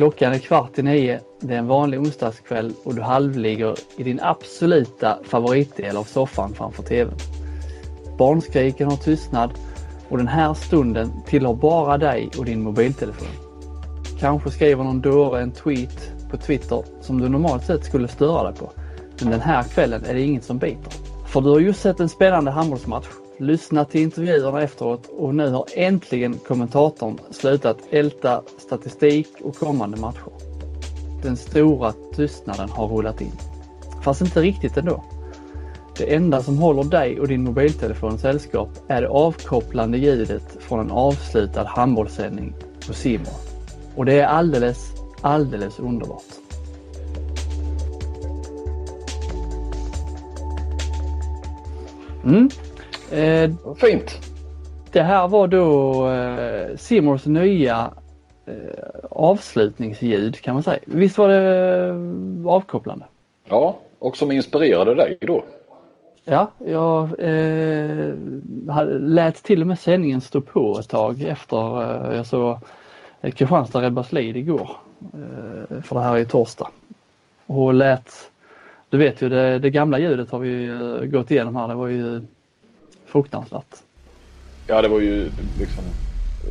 Klockan är kvart i nio, det är en vanlig onsdagskväll och du halvligger i din absoluta favoritdel av soffan framför TVn. Barnskriken har tystnad och den här stunden tillhör bara dig och din mobiltelefon. Kanske skriver någon dåre en tweet på Twitter som du normalt sett skulle störa dig på. Men den här kvällen är det inget som biter. För du har just sett en spännande handbollsmatch, lyssnat till intervjuerna efteråt och nu har äntligen kommentatorn slutat älta statistik och kommande matcher. Den stora tystnaden har rullat in. Fast inte riktigt ändå. Det enda som håller dig och din mobiltelefon sällskap är det avkopplande ljudet från en avslutad handbollssändning på Simor. Och det är alldeles, alldeles underbart. Mm. Eh, Fint. det här var då eh, Simors nya eh, avslutningsljud kan man säga. Visst var det eh, avkopplande? Ja, och som inspirerade dig då. Ja, jag eh, lät till och med sändningen stå på ett tag efter eh, jag såg eh, Kristianstad Redbergslid igår. Eh, för det här är ju torsdag. Och lät, du vet ju det, det gamla ljudet har vi eh, gått igenom här. Det var ju fruktansvärt. Ja, det var ju liksom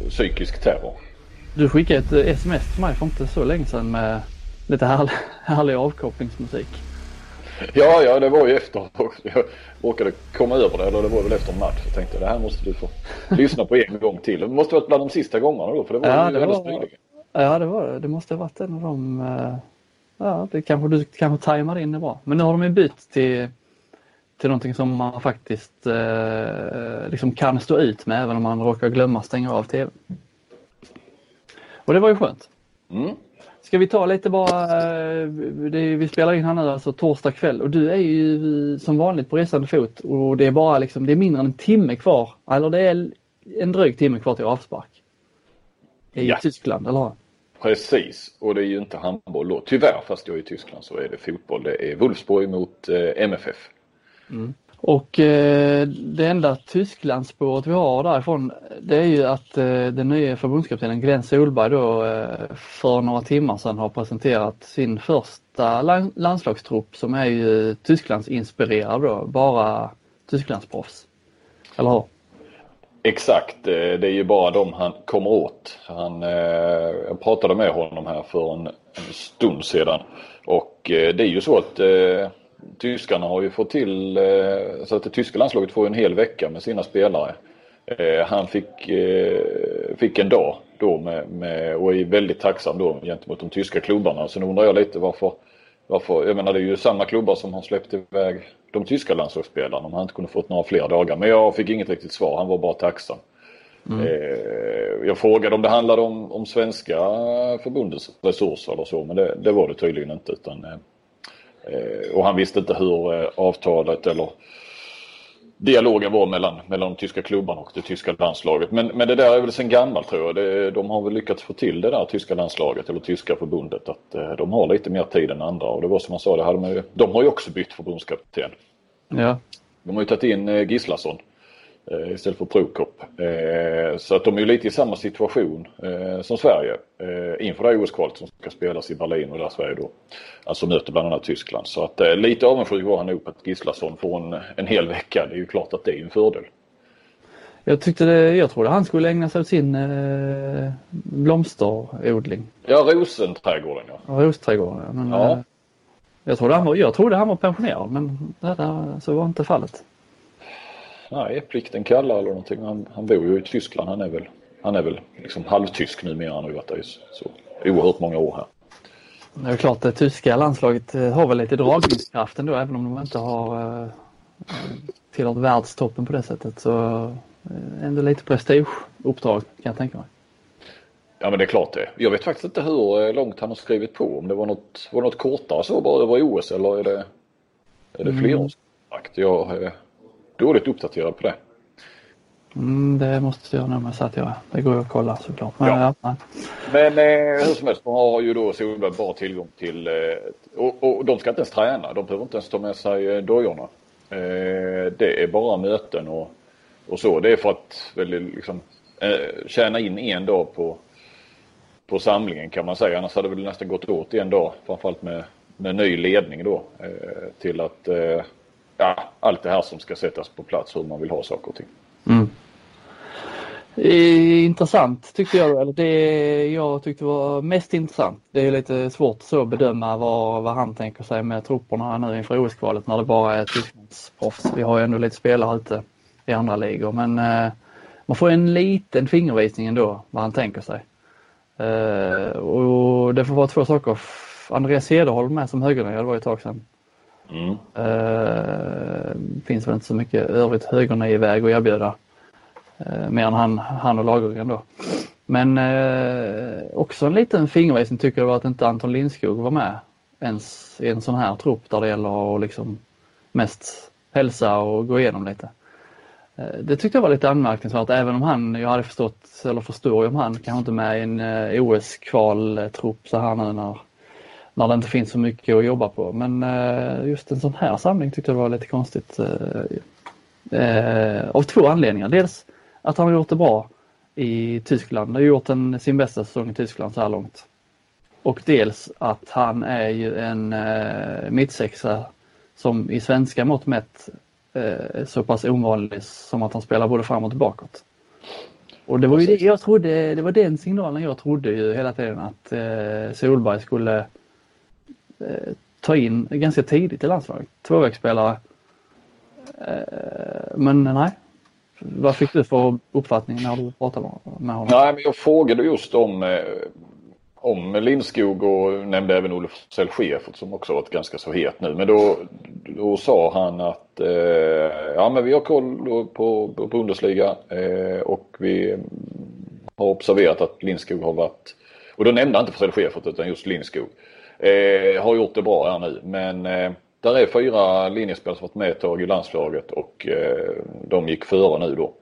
eh, psykisk terror. Du skickade ett eh, sms till mig för inte så länge sedan med lite härlig, härlig avkopplingsmusik. Ja, ja, det var ju efter. Jag råkade komma över det, eller det var väl efter en match. Jag tänkte det här måste du få lyssna på en gång till. Det måste varit bland de sista gångerna då, för det var Ja, ju det var- nyligen. Ja det var det. Det måste ha varit en av de... eh, Ja det kanske du kanske tajmar in det bra. Men nu har de ju bytt till, till någonting som man faktiskt eh, liksom kan stå ut med även om man råkar glömma stänga av TV. Och det var ju skönt. Mm. Ska vi ta lite bara, eh, det, vi spelar in här nu alltså torsdag kväll och du är ju som vanligt på resande fot och det är bara liksom, det är mindre än en timme kvar, eller det är en dryg timme kvar till avspark. I Ja. Tyskland, eller hur? Precis, och det är ju inte handboll då. Tyvärr, fast jag är i Tyskland så är det fotboll. Det är Wolfsburg mot eh, MFF. Och eh, det enda Tysklandsspåret vi har därifrån det är ju att eh, den nya förbundskaptenen Glenn Solberg då eh, för några timmar sedan har presenterat sin första lan- landslagstrupp som är ju Tysklandsinspirerad då, bara Tysklandsproffs. Eller hur? Exakt, eh, det är ju bara de han kommer åt. Han, eh, jag pratade med honom här för en, en stund sedan. Och eh, det är ju så att eh, tyskarna har ju fått till eh, så att det tyska landslaget får en hel vecka med sina spelare. Eh, han fick, eh, fick en dag då med, med, och är väldigt tacksam då gentemot de tyska klubbarna. Sen undrar jag lite varför, varför, jag menar det är ju samma klubbar som har släppt iväg de tyska landslagsspelarna om han inte kunde fått några fler dagar. Men jag fick inget riktigt svar, han var bara tacksam. Eh, jag frågade om det handlade om, om svenska förbundets resurser eller så men det, det var det tydligen inte. Utan, eh, och han visste inte hur eh, avtalet eller dialogen var mellan, mellan de tyska klubbarna och det tyska landslaget. Men, men det där är väl sen gammalt tror jag. Det, de har väl lyckats få till det där tyska landslaget eller tyska förbundet att eh, de har lite mer tid än andra. Och det var som man sa, det hade man ju, de har ju också bytt förbundskapten. Ja. De har ju tagit in eh, Gislason eh, istället för Prokop. Eh, så att de är lite i samma situation eh, som Sverige eh, inför det OS-kvalet som ska spelas i Berlin och där Sverige då alltså möter bland annat Tyskland. Så att eh, lite avundsjuk var han nog på att Gislason får en, en hel vecka. Det är ju klart att det är en fördel. Jag tyckte det, jag trodde han skulle ägna sig åt sin eh, blomsterodling. Ja, Rosenträdgården ja. Rosträdgården. ja. Men, Ja. eh, jag, trodde han var, jag trodde han var pensionerad men det där, så var inte fallet. Nej, plikten kallar eller någonting. Han, han bor ju i Tyskland. Han är väl, han är väl liksom halvtysk numera. Han har ju varit där i så, oerhört många år här. Det är klart det tyska landslaget eh, har väl lite dragningskraft ändå även om de inte har eh, tillhört världstoppen på det sättet så eh, ändå lite prestigeuppdrag kan jag tänka mig. Ja men det är klart det. Jag vet faktiskt inte hur långt han har skrivit på. Om det var något, var något kortare så bara över OS eller är det, är det flerårskontrakt? Jag är dåligt uppdaterad på det. Mm, det måste jag nog med så att jag Det går ju att kolla såklart. Men, Ja. ja. Men eh, hur som helst, de har ju då Solberg bara tillgång till eh, och, och de ska inte ens träna. De behöver inte ens ta med sig eh, dojorna. Eh, det är bara möten och, och så. Det är för att väl, liksom, eh, tjäna in en dag på på samlingen kan man säga. Annars hade det väl nästan gått åt en dag. Framförallt med, med ny ledning då. Eh, till att eh, ja, allt det här som ska sättas på plats hur man vill ha saker och ting. Mm. Intressant tyckte jag, eller det jag tyckte var mest intressant. Det är lite svårt så att bedöma vad, vad han tänker sig med trupperna nu inför OS-kvalet när det bara är Tysklandsproffs. Vi har ju ändå lite spelare ute i andra ligor men eh, man får en liten fingervisning ändå vad han tänker sig. Eh, och det får vara två saker. Andreas Cederholm med som högernia, det var ju ett tag sedan. Mm. Uh, finns väl inte så mycket övrigt högernier i väg att erbjuda. Uh, mer än han, han och Lagergren då. Men uh, också en liten fingervisning tycker jag var att inte Anton Lindskog var med ens i en sån här trupp där det gäller att liksom mest hälsa och gå igenom lite. Det tyckte jag var lite anmärkningsvärt även om han, jag hade förstått, eller förstår ju om han kanske inte med i en OS-kvaltrupp så här nu när, när det inte finns så mycket att jobba på. Men eh, just en sån här samling tyckte jag var lite konstigt. Av två anledningar. Dels att han har gjort det bra i Tyskland. Han har gjort en, sin bästa säsong i Tyskland så här långt. Och dels att han är ju en mittsexa som i svenska mått mätt eh, så pass ovanlig som att han spelar både framåt och bakåt. Och det var ju det jag trodde, det var den signalen jag trodde ju hela tiden att eh, Solberg skulle eh, ta in ganska tidigt i landslaget. Tvåvägsspelare. Eh, men nej. Vad fick du för uppfattning när du pratade med honom? Nej, men jag frågade just om eh, om Lindskog och nämnde även Olof Schäfert som också varit ganska så het nu. Men då, då sa han att eh, ja men vi har koll på, på Bundesliga eh, och vi har observerat att Lindskog har varit, och då nämnde han inte för Schäfert utan just Lindskog, eh, har gjort det bra här nu. Men eh, där är fyra linjespelare som varit med ett tag i landslaget och eh, de gick före nu då.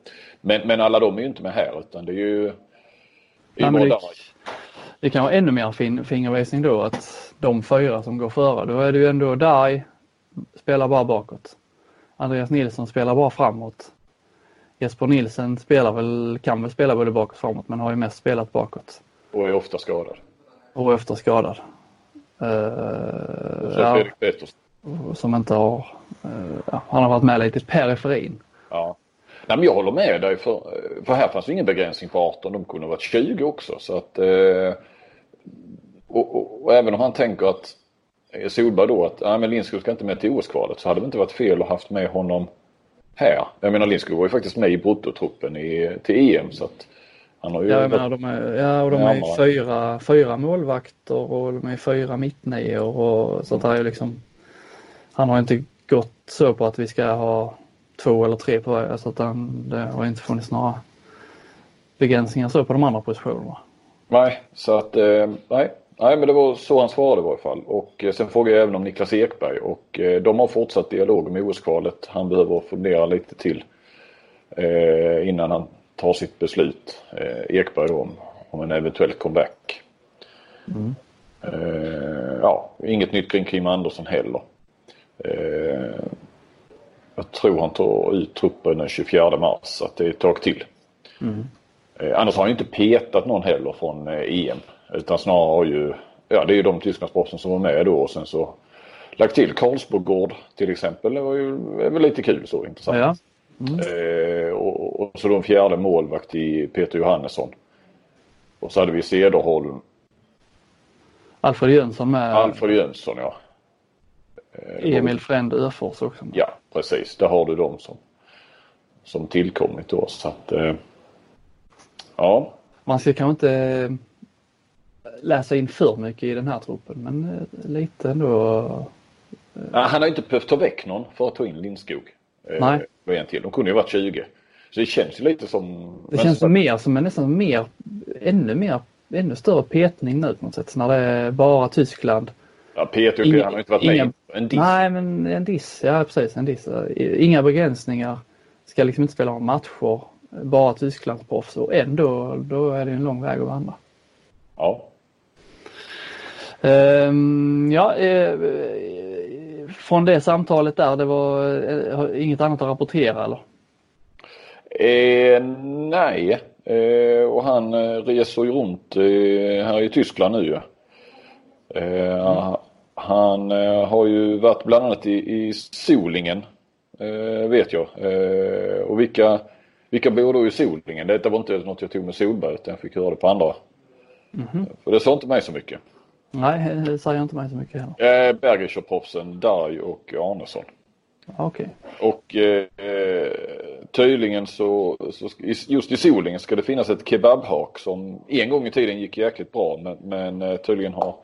Men, men alla de är ju inte med här utan det är ju, det Nej, det kan vara ännu mer fin, fingervisning då att de fyra som går före, då är det ju ändå Dai spelar bara bakåt. Andreas Nilsson spelar bara framåt. Jesper Nilsen spelar väl, kan väl spela både bakåt och framåt men har ju mest spelat bakåt. Och är ofta skadad. Och är ofta skadad. Uh, ja. Som inte har, uh, ja, han har varit med lite i periferin. Ja. Nej, men jag håller med dig för, för här fanns ingen begränsning på 18. De kunde ha varit 20 också. Så att, eh, och, och, och, även om han tänker att eh, Solberg då att nej, men Lindskog ska inte med till OS-kvalet så hade det inte varit fel att haft med honom här. Jag menar Lindskog var ju faktiskt med i bruttotruppen i, till EM så att han har ju ja, jag menar, de är, ja, och de är fyra, fyra målvakter och de är fyra mittnior och så att det är liksom Han har inte gått så på att vi ska ha två eller tre på varje så att den, det har inte funnits några begränsningar så på de andra positionerna. Nej, så att eh, nej. Nej, men det var så han svarade i varje fall. Och eh, sen frågade jag även om Niklas Ekberg och eh, de har fortsatt dialog med OS-kvalet. Han behöver fundera lite till innan han tar sitt beslut. Eh, Ekberg då om, om en eventuell comeback. Mm. Eh, ja, inget nytt kring Kim Andersson heller. Jag tror han tar ut truppen den 24 mars så att det är ett tag till. Mm. Eh, annars har han inte petat någon heller från eh, EM. Utan snarare har ju, ja det är ju de Tysklandsproffsen som var med då och sen så lagt till Karlsbogård till exempel. Det var ju är väl lite kul så intressant. Ja. Mm. Eh, och, och, så då en fjärde målvakt i Peter Johannesson. Och så hade vi Cederholm. Alfred Jönsson med. Alfred Jönsson ja. Eh, Emil Fränd Öfors också. Ja precis, där har du de som, som tillkommit då. Så att, eh, ja. Man ska kanske inte eh, läsa in för mycket i den här truppen men lite ändå. Ja, han har inte behövt ta väck någon för att ta in Lindskog. Nej. En till. De kunde ju varit 20. Så det känns ju lite som... Det känns som mer som en nästan mer, ännu mer, ännu större petning nu på något sätt. När det är bara Tyskland. Ja, Peter Inga, han har inte varit inga, med en diss. Nej, men en diss. Ja, precis. En diss. Inga begränsningar. Ska liksom inte spela matcher. Bara Tysklandsproffs och ändå då är det en lång väg att vandra. Ja. Um, ja, eh, från det samtalet där, det var eh, inget annat att rapportera eller? Eh, nej, Eh, och han eh, reser ju runt eh, här i Tyskland nu ju. Mm. Han har ju varit bland annat i, i Solingen. vet jag. och vilka, vilka bor då i Solingen? Detta var inte något jag tog med Solberg utan jag fick höra det på andra. Mm. För det sa inte mig så mycket. Nej, det säger inte mig så mycket heller. Eh, Bergischer-proffsen Darj och Arnesson. Okej. Okay. Och eh, tydligen så, så, just i Solingen ska det finnas ett kebabhak som en gång i tiden gick jäkligt bra men, men eh, tydligen har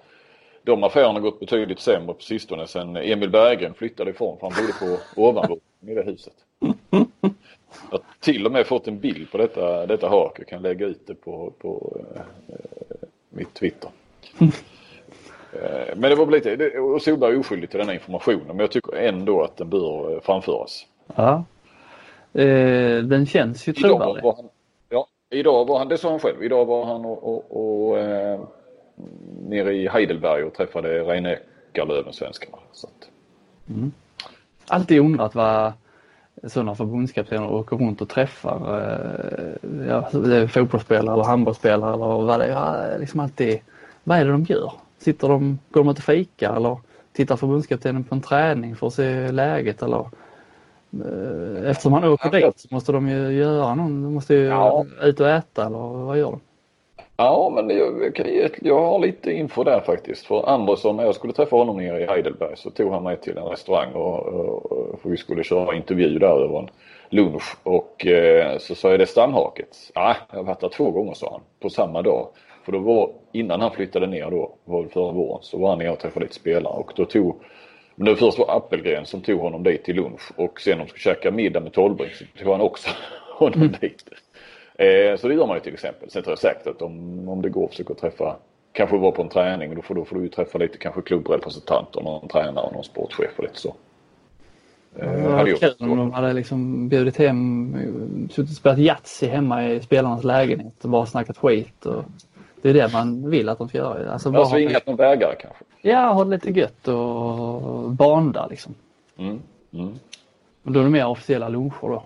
de affärerna gått betydligt sämre på sistone sen Emil Berggren flyttade ifrån för han bodde på ovanvåningen i det huset. Jag har till och med fått en bild på detta, detta hak. Jag kan lägga ut det på, på eh, mitt Twitter. Eh, men det var lite, och Solberg är oskyldig till denna informationen men jag tycker ändå att den bör eh, framföras. Ja. Eh, den känns ju trovärdig. Ja, idag var han, det sa han själv, idag var han och, och, och eh, nere i Heidelberg och träffade Reine Eckerlöven, svenskarna. Så att... mm. Alltid undrat vad sådana förbundskaptener åker runt och träffar eh, ja, fotbollsspelare eller handbollsspelare eller vad det är. Liksom alltid, vad är det de gör? Sitter de, går de ut och fikar eller tittar förbundskaptenen på en träning för att se läget eller eh, Eftersom han åker dit så måste de ju göra någon, de måste ju ja. ut och äta eller vad gör de? Ja men jag, jag har lite info där faktiskt. För Andersson, när jag skulle träffa honom nere i Heidelberg så tog han mig till en restaurang och, och, för vi skulle köra intervju där över en lunch. Och eh, så sa jag det stamhaket. Ja, jag har varit där två gånger sa han, på samma dag. För då var, innan han flyttade ner då, var det förra våren, så var han nere och träffade lite spelare och då tog men det först var Appelgren som tog honom dit till lunch och sen de skulle käka middag med Tolbrink så tog han också honom mm. dit. Eh, så det gör man ju till exempel. Sen tror jag säkert att om, om det går att försöka träffa, kanske vara på en träning, då får, då får du ju träffa lite kanske klubbrepresentanter, någon tränare och någon sportchef och lite så. Eh, det hade kul om de hade liksom bjudit hem, suttit och spelat Yatzy hemma i spelarnas lägenhet och bara snackat skit. Och det är det man vill att de ska göra. Alltså, bara alltså inget någon vägare kanske? Ja, ha det lite gött och banda liksom. Mm. Mm. Och då är det mer officiella luncher då?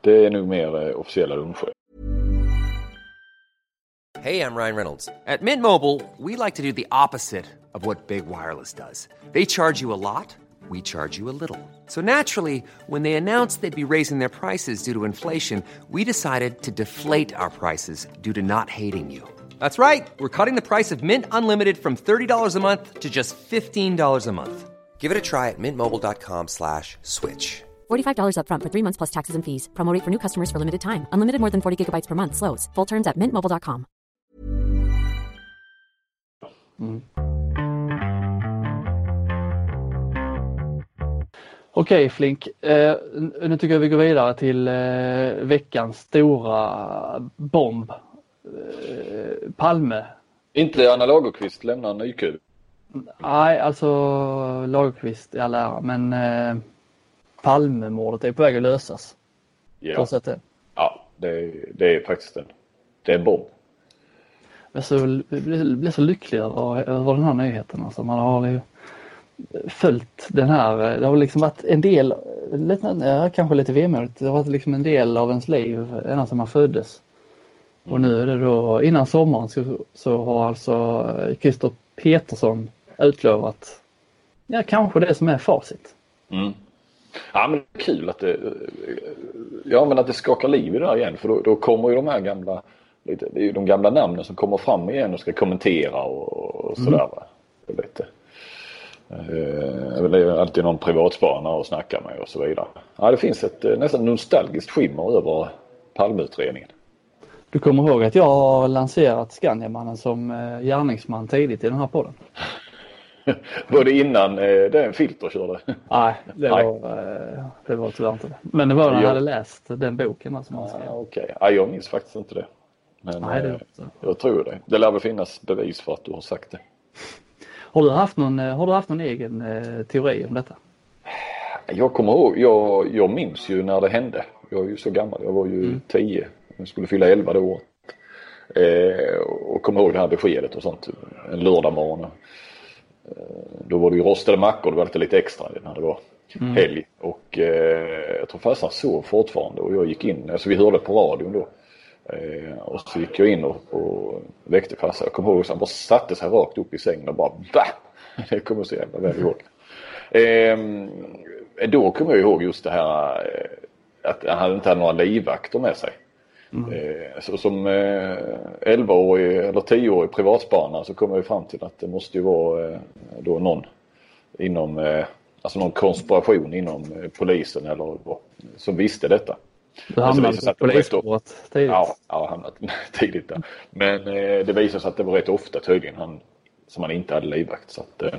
Det är nog mer eh, officiella luncher. Hej, jag Ryan Reynolds. At Mint Mobile, we like to do the opposite of what Big Wireless does. They charge you a lot, we charge you a little. So naturally, when they announced they'd be raising their prices due to inflation, we decided to deflate our prices due to not hating you. That's right. We're cutting the price of Mint Unlimited from $30 a month to just $15 a month. Give it a try at mintmobile.com slash switch. $45 up front for three months plus taxes and fees. Promote for new customers for limited time. Unlimited more than 40 gigabytes per month. Slows. Full terms at mintmobile.com. Mm. Okej okay, Flink, eh, nu tycker jag vi går vidare till eh, veckans stora bomb Eh, Palme. Inte Anna Lagerqvist lämnar Nykull? Nej, alltså Lagerqvist i all ära, men eh, Palmemordet är på väg att lösas. Ja, det. ja det, det är faktiskt en, det är en bomb. Jag så, blir så lycklig över, över den här nyheten. Alltså man har följt den här, det har liksom varit en del, lite, kanske lite vemodigt, det har varit liksom en del av ens liv ända sedan man föddes. Och nu är det då innan sommaren så, så har alltså Christer Petersson utlovat ja, kanske det som är facit. Mm. Ja men det är kul att det, ja, men att det skakar liv i det här igen för då, då kommer ju de här gamla lite, det är ju de gamla namnen som kommer fram igen och ska kommentera och, och sådär. Mm. Lite. Eh, det är alltid någon privatspanare att snacka med och så vidare. Ja, det finns ett eh, nästan nostalgiskt skimmer över Palmeutredningen. Du kommer ihåg att jag har lanserat Skandiamannen som eh, gärningsman tidigt i den här podden? var det innan eh, den filter körde? Nej, det var, eh, det var tyvärr inte det. Men det var när jag hade läst den boken som han skrev. Ah, okay. ah, jag minns faktiskt inte det. Men Nej, det eh, jag tror det. Det lär väl finnas bevis för att du har sagt det. Har du haft någon, har du haft någon egen teori om detta? Jag kommer ihåg, jag, jag minns ju när det hände. Jag är ju så gammal, jag var ju mm. tio jag skulle fylla 11 det året. Eh, och kom ihåg det här beskedet och sånt en lördag morgon. Eh, då var det ju rostade mackor, det var alltid lite extra när det var mm. helg. Och eh, jag tror farsan sov fortfarande och jag gick in, alltså vi hörde på radion då. Eh, och så gick jag in och, och väckte farsan. Jag kommer ihåg att han bara satte sig rakt upp i sängen och bara va? Det kommer så jävla väl ihåg. Eh, då kommer jag ihåg just det här eh, att han inte hade några livvakter med sig. Mm. Eh, så som eh, 11-årig eller 10-årig privatspanare så kommer jag fram till att det måste ju vara eh, då någon inom, eh, alltså någon konspiration inom eh, polisen eller som visste detta. Du hamnade på polisspåret tidigt? Ja, jag hamnat tidigt där. Men eh, det visade sig att det var rätt ofta tydligen han, som han inte hade livvakt. Så att, eh,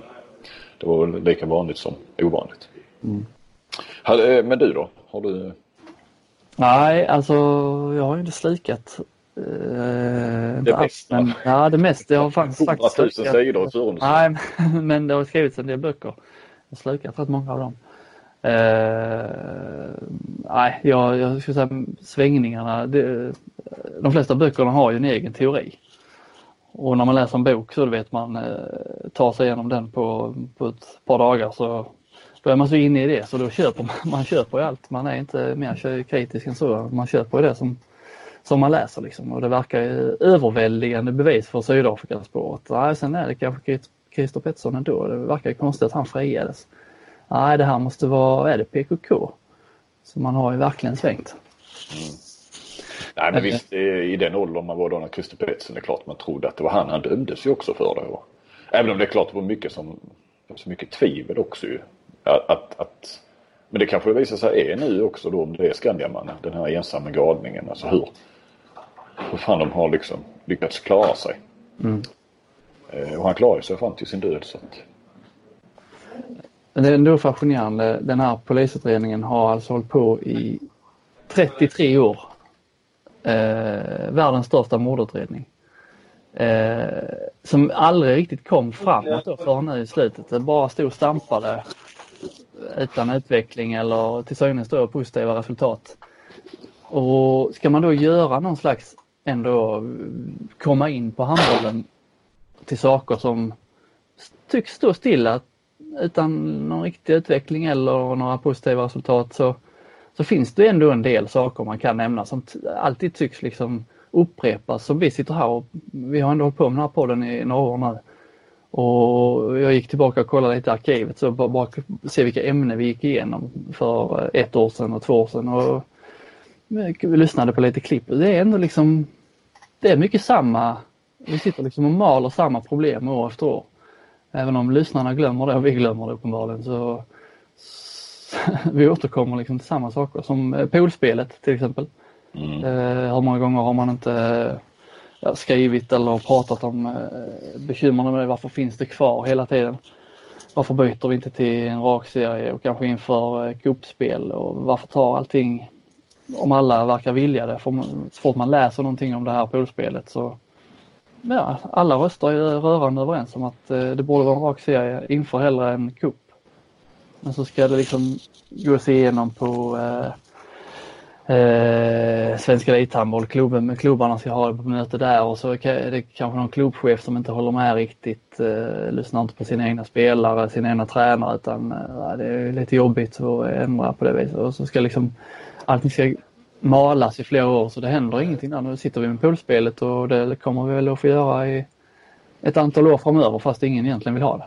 det var lika vanligt som ovanligt. Mm. Eh, men du då? Har du? Nej, alltså jag har ju inte slikat eh, det mesta? Men, ja, det mesta. Jag har faktiskt, faktiskt 100 000 sidor Nej, men det har skrivits en del böcker. Jag har slukat rätt många av dem. Uh, nej, jag, jag skulle säga svängningarna. Det, de flesta böckerna har ju en egen teori. Och när man läser en bok så vet man uh, tar sig igenom den på, på ett par dagar så då är man så inne i det så då köper man, man köper ju allt. Man är inte mer kritisk än så. Man köper ju det som, som man läser liksom. Och det verkar ju överväldigande bevis för Sydafrikaspåret. Nej, sen är det kanske Christer Pettersson ändå. Det verkar ju konstigt att han friades nej det här måste vara, är det PKK? Så man har ju verkligen svängt. Mm. Nej men visst i den åldern man var då när Christer Pettersson det är klart man trodde att det var han. Han dömdes ju också för det. Även om det är klart det var mycket som, så mycket tvivel också ju. Att, att, att, men det kanske visar sig är nu också då om det är Skandiamannen, den här ensamma galningen. Alltså hur, hur fan de har liksom lyckats klara sig. Mm. Eh, och han klarade sig fram till sin död. Så att... Det är ändå fascinerande. Den här polisutredningen har alltså hållit på i 33 år. Eh, världens största mordutredning. Eh, som aldrig riktigt kom framåt då förrän nu i slutet. Det bara stod stampade utan utveckling eller till synes då positiva resultat. Och ska man då göra någon slags ändå komma in på handbollen till saker som tycks stå stilla utan någon riktig utveckling eller några positiva resultat så, så finns det ändå en del saker man kan nämna som alltid tycks liksom upprepas. Som vi sitter här och vi har ändå hållit på med den här podden i några år nu. Och jag gick tillbaka och kollade lite i arkivet så bara, bara se vilka ämnen vi gick igenom för ett år sedan och två år sedan. Och vi lyssnade på lite klipp. Det är ändå liksom, det är mycket samma, vi sitter liksom och maler samma problem år efter år. Även om lyssnarna glömmer det och vi glömmer det uppenbarligen så, så vi återkommer liksom till samma saker som eh, poolspelet till exempel. Mm. Eh, hur många gånger har man inte skrivit eller pratat om eh, bekymren med det, varför finns det kvar hela tiden? Varför byter vi inte till en rak serie och kanske inför eh, kuppspel cupspel och varför tar allting, om alla verkar vilja det, för så fort man läser någonting om det här poolspelet så ja, alla röster är rörande överens om att eh, det borde vara en rak serie inför hellre en cup. Men så ska det liksom gås igenom på eh, eh, Svenska Elithandbollklubben, klubbarna ska ha det på möte där och så är det kanske någon klubbchef som inte håller med riktigt, eh, lyssnar inte på sina egna spelare, sina egna tränare utan eh, det är lite jobbigt att ändra på det viset och så ska liksom allting ska malas i flera år så det händer ingenting där. Nu sitter vi med poolspelet och det kommer vi väl att få göra i ett antal år framöver fast ingen egentligen vill ha det.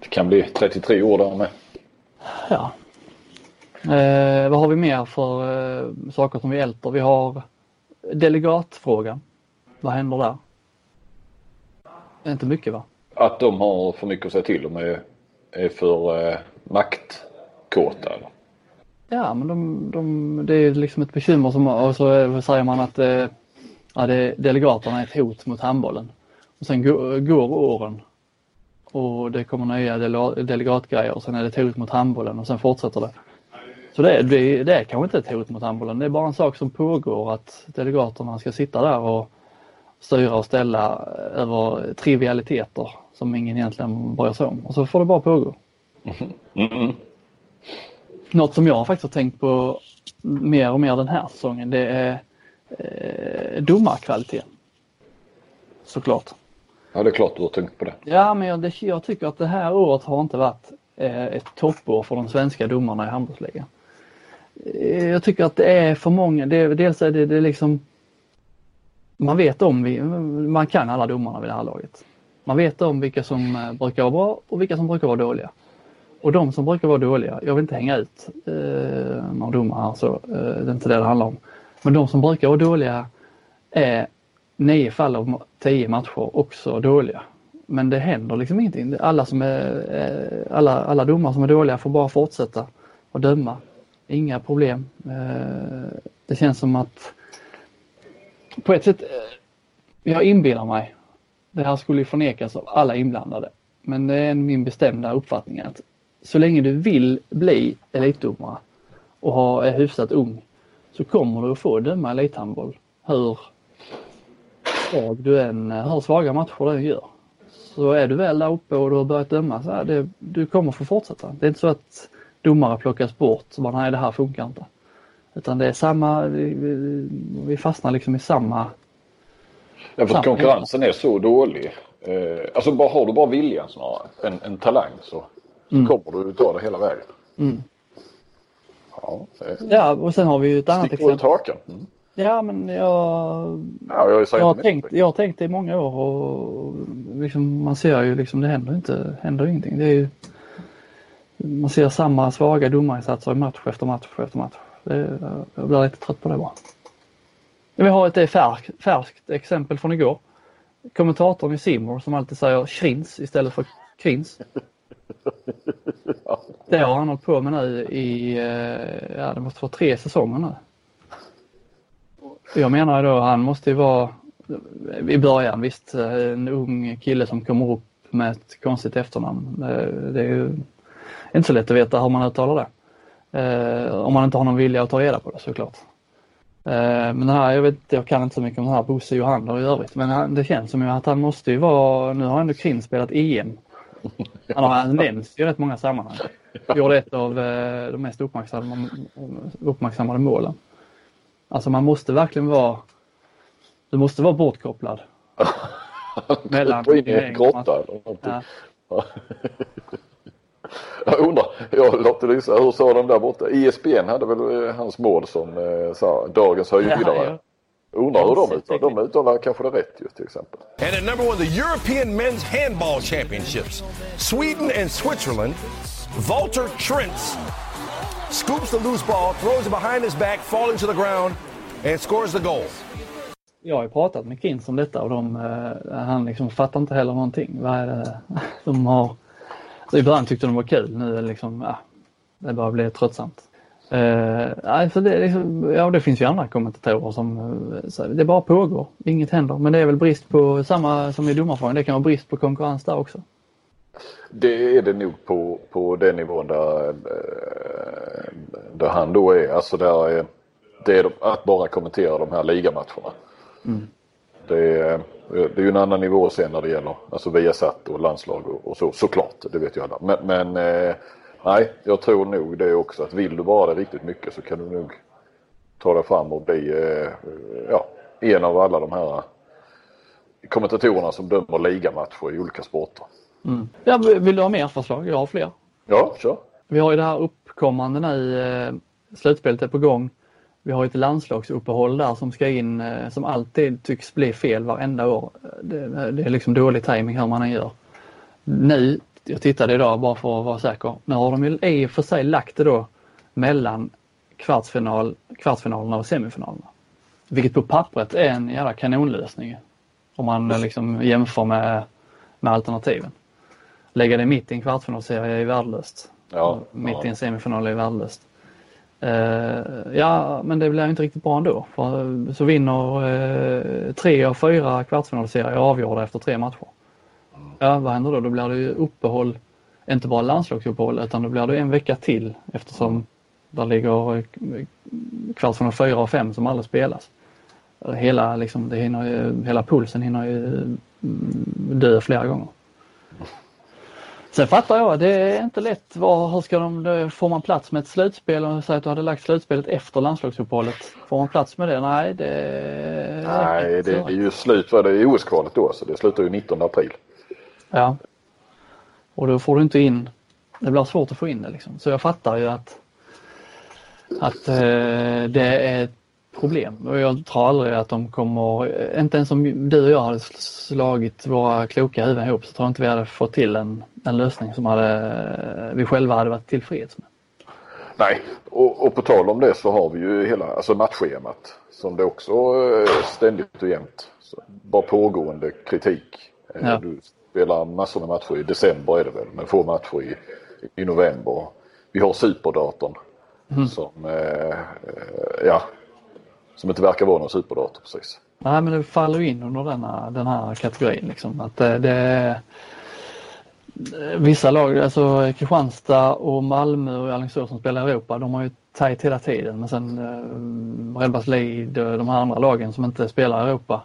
Det kan bli 33 år där med. Ja. Eh, vad har vi mer för eh, saker som vi älter? Vi har delegatfrågan. Vad händer där? Inte mycket va? Att de har för mycket att säga till om är, är för eh, maktkåta eller? Ja, men de, de, det är liksom ett bekymmer som, och så säger man att eh, ja, det, delegaterna är ett hot mot handbollen. Och sen går, går åren och det kommer nya delegatgrejer och sen är det ett hot mot handbollen och sen fortsätter det. Så det, det, det är kanske inte ett hot mot handbollen, det är bara en sak som pågår att delegaterna ska sitta där och styra och ställa över trivialiteter som ingen egentligen bryr sig om och så får det bara pågå. Mm. Mm. Något som jag faktiskt har tänkt på mer och mer den här säsongen det är eh, domarkvaliteten. Såklart. Ja det är klart du har tänkt på det. Ja men jag, det, jag tycker att det här året har inte varit eh, ett toppår för de svenska domarna i handbollsligan. Eh, jag tycker att det är för många, det, dels är det, det är liksom man vet om, vi, man kan alla domarna vid det här laget. Man vet om vilka som eh, brukar vara bra och vilka som brukar vara dåliga. Och de som brukar vara dåliga, jag vill inte hänga ut eh, några domare här så, eh, det är inte det det handlar om. Men de som brukar vara dåliga är nio fall av tio matcher också dåliga. Men det händer liksom ingenting. Alla, som är, eh, alla, alla domare som är dåliga får bara fortsätta att döma. Inga problem. Eh, det känns som att på ett sätt, eh, jag inbillar mig, det här skulle förnekas av alla inblandade. Men det är min bestämda uppfattning att så länge du vill bli elitdomare och ha, är hyfsat ung så kommer du att få döma elithandboll hur svag du än, eh, hur svaga matcher du än gör. Så är du väl där uppe och du har börjat döma så här, det, du kommer få fortsätta. Det är inte så att domare plockas bort, så bara nej det här funkar inte. Utan det är samma, vi, vi fastnar liksom i samma... Ja, för konkurrensen är så dålig. Eh, alltså bara, har du bara viljan snarare, en, en talang så, så mm. kommer du ta det hela vägen. Mm. Ja, ja, och sen har vi ju ett annat exempel. Mm. Ja, men jag, ja, jag, jag, har tänkt, jag har tänkt det i många år och liksom, man ser ju liksom det händer inte, händer ingenting. Det är ju, man ser samma svaga domarinsatser i match efter match efter match. Det, jag blir lite trött på det bara. Vi har ett färsk, färskt exempel från igår. Kommentatorn i Simor som alltid säger Schrins istället för Krins. Det har han hållit på med nu i, eh, ja det måste vara tre säsonger nu. Jag menar då, han måste ju vara, i början visst, en ung kille som kommer upp med ett konstigt efternamn. Det är ju inte så lätt att veta hur man uttalar det. Eh, om man inte har någon vilja att ta reda på det såklart. Eh, men den här, jag, vet, jag kan inte så mycket om den här Bosse Johander i övrigt men han, det känns som att han måste ju vara, nu har ändå Krin spelat EM. Han har nämnts i rätt många sammanhang. Gjorde ett av eh, de mest uppmärksammade, uppmärksammade målen. Alltså man måste verkligen vara, du måste vara bortkopplad. mellan in i en grotta eller någonting. Ja. Jag undrar, jag låter lyssna, hur sa de där borta? ESPN hade väl eh, hans mål som eh, sa, dagens höjdare. Ja, Undrar hur de uttalar, de uttalar kanske det rätt ju till exempel. And at number one, the European Men's Handball Championships. Sweden and Switzerland. Walter Trentz scoops the loose ball, throws it behind his back, falling to the ground and scores the goal. Jag har ju pratat med Kins om detta och de, uh, han liksom fattar inte heller någonting. Vad är det de har så I början tyckte de var kul, nu är det liksom, ja, det börjar bli tröttsamt. Uh, alltså det, liksom, ja, det finns ju andra kommentatorer som uh, det bara pågår, inget händer. Men det är väl brist på, samma som i domarfrågan, det kan vara brist på konkurrens där också. Det är det nog på, på den nivån där, eh, där han då är. Alltså där, det är att bara kommentera de här ligamatcherna. Mm. Det är, det är ju en annan nivå sen när det gäller alltså Viasat och landslag och, och så såklart. Det vet ju alla. Men, men eh, nej, jag tror nog det också att vill du bara det riktigt mycket så kan du nog ta dig fram och bli eh, ja, en av alla de här kommentatorerna som dömer ligamatcher i olika sporter. Mm. Ja, vill du ha mer förslag? Jag har fler. Ja, kör. Vi har ju det här uppkommande nu, eh, slutspelet är på gång. Vi har ett landslagsuppehåll där som ska in eh, som alltid tycks bli fel varenda år. Det, det är liksom dålig timing hur man än gör. Nu, jag tittade idag bara för att vara säker, nu har de ju i och för sig lagt det då mellan kvartsfinal, kvartsfinalerna och semifinalerna. Vilket på pappret är en jävla kanonlösning. Om man eh, liksom jämför med, med alternativen. Lägga det mitt i en kvartsfinalserie är ju värdelöst. Ja, mitt ja. i en semifinal är värdelöst. Eh, ja, men det blir inte riktigt bra ändå. För eh, så vinner eh, tre av fyra kvartsfinalserier avgjorda efter tre matcher. Ja, vad händer då? Då blir det ju uppehåll, inte bara landslagsuppehåll, utan då blir det en vecka till eftersom där ligger kvartsfinal fyra och fem som aldrig spelas. Hela, liksom, det hinner hela pulsen hinner ju mm, dö flera gånger. Sen fattar jag, det är inte lätt. Var, hur ska de, får man plats med ett slutspel? Om säger att du hade lagt slutspelet efter landslagsuppehållet. Får man plats med det? Nej, det... Nej, det är ju slut. Det i OS-kvalet då? Så det slutar ju 19 april. Ja. Och då får du inte in, det blir svårt att få in det liksom. Så jag fattar ju att, att eh, det är problem och jag tror aldrig att de kommer, inte ens om du och jag hade slagit våra kloka huvuden ihop så tror jag inte vi hade fått till en, en lösning som hade, vi själva hade varit tillfreds med. Nej, och, och på tal om det så har vi ju hela alltså matchschemat som det också eh, ständigt och jämt. Bara pågående kritik. Eh, ja. Du spelar massor med matcher i december är det väl, men få matcher i, i november. Vi har superdatorn mm. som, eh, ja, som inte verkar vara någon superdator precis. Nej men det faller in under denna, den här kategorin liksom. Att det, det Vissa lag, alltså Kristianstad och Malmö och Alingsås som spelar i Europa, de har ju tajt hela tiden. Men sen eh, Redbars Lead och de här andra lagen som inte spelar i Europa,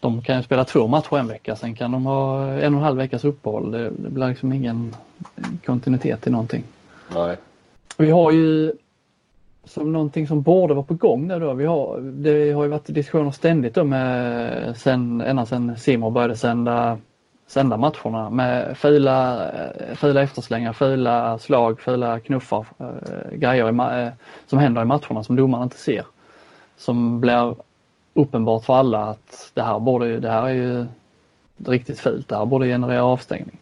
de kan ju spela två matcher en vecka, sen kan de ha en och en halv veckas uppehåll. Det, det blir liksom ingen kontinuitet i någonting. Nej. Vi har ju som någonting som borde vara på gång nu då. Vi har, det har ju varit diskussioner ständigt då med sen, ända sedan Simor började sända sända matcherna med fula, eh, fula efterslängar, fula slag, fula knuffar, äh, grejer i, äh, som händer i matcherna som domarna inte ser. Som blir uppenbart för alla att det här, borde, det här är ju riktigt fult, det här borde generera avstängning.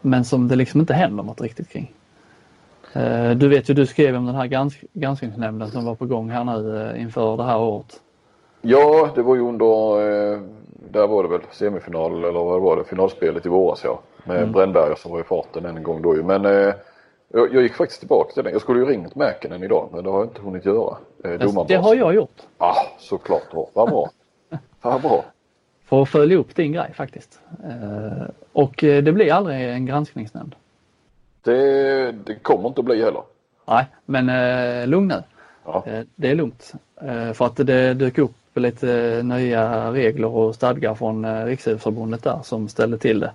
Men som det liksom inte händer något riktigt kring. Äh, du vet ju, du skrev om den här gransk granskningsnämnden som var på gång här nu inför det här året. Ja, det var ju under där var det väl semifinal eller vad var det, finalspelet i våras ja. Med mm. Brännberger som var i farten en gång då ju. Men eh, jag, jag, gick faktiskt tillbaka till den. Jag skulle ju ringt Mäkinen idag men det har jag inte hunnit göra. Eh, det har jag gjort. Ja, ah, såklart. Vad bra. Vad bra. För att följa upp din grej faktiskt. Eh, och eh, det blir aldrig en granskningsnämnd. Det, det kommer inte att bli heller. Nej, men eh, lugn nu. Ja. Eh, det är lugnt. Eh, för att det dök upp lite nya regler och stadgar från eh, Riksidrottsförbundet där som ställde till det.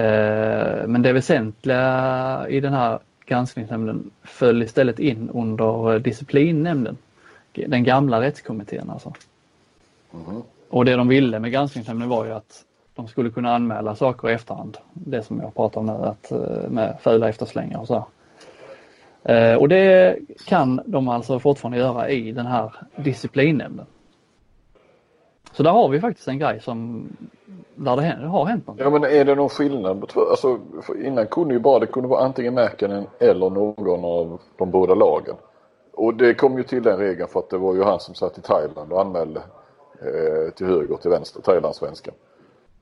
Eh, men det väsentliga i den här granskningsnämnden föll istället in under disciplinnämnden. Den gamla rättskommittén alltså. Mm. Och det de ville med granskningsnämnden var ju att de skulle kunna anmäla saker i efterhand. Det som jag pratar om nu att, eh, med fula efterslängar och så. Eh, och det kan de alltså fortfarande göra i den här disciplinnämnden. Så där har vi faktiskt en grej som där det har hänt något. Ja men är det någon skillnad? Alltså, innan kunde ju bara det kunde vara antingen Mäkinen eller någon av de båda lagen. Och det kom ju till den regeln för att det var ju han som satt i Thailand och anmälde eh, till höger och till vänster, Thailandssvenskan.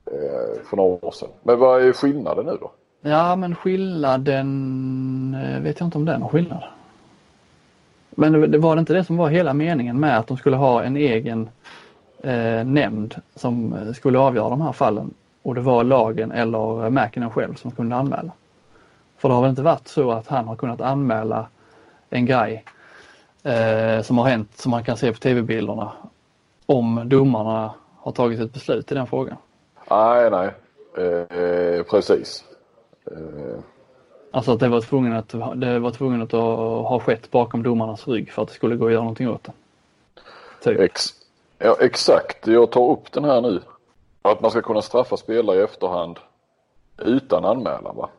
Eh, för några år sedan. Men vad är skillnaden nu då? Ja men skillnaden eh, vet jag inte om det är någon skillnad. Men det var det inte det som var hela meningen med att de skulle ha en egen eh, nämnd som eh, skulle avgöra de här fallen och det var lagen eller Mäkinen själv som kunde anmäla. För det har väl inte varit så att han har kunnat anmäla en grej eh, som har hänt som man kan se på tv-bilderna om domarna har tagit ett beslut i den frågan. Nej, nej, eh, precis. Eh. Alltså att det var tvungen att, det var tvungen att ha skett bakom domarnas rygg för att det skulle gå att göra någonting åt det. Typ. Ex Ja exakt, jag tar upp den här nu. Att man ska kunna straffa spelare i efterhand utan anmälan va?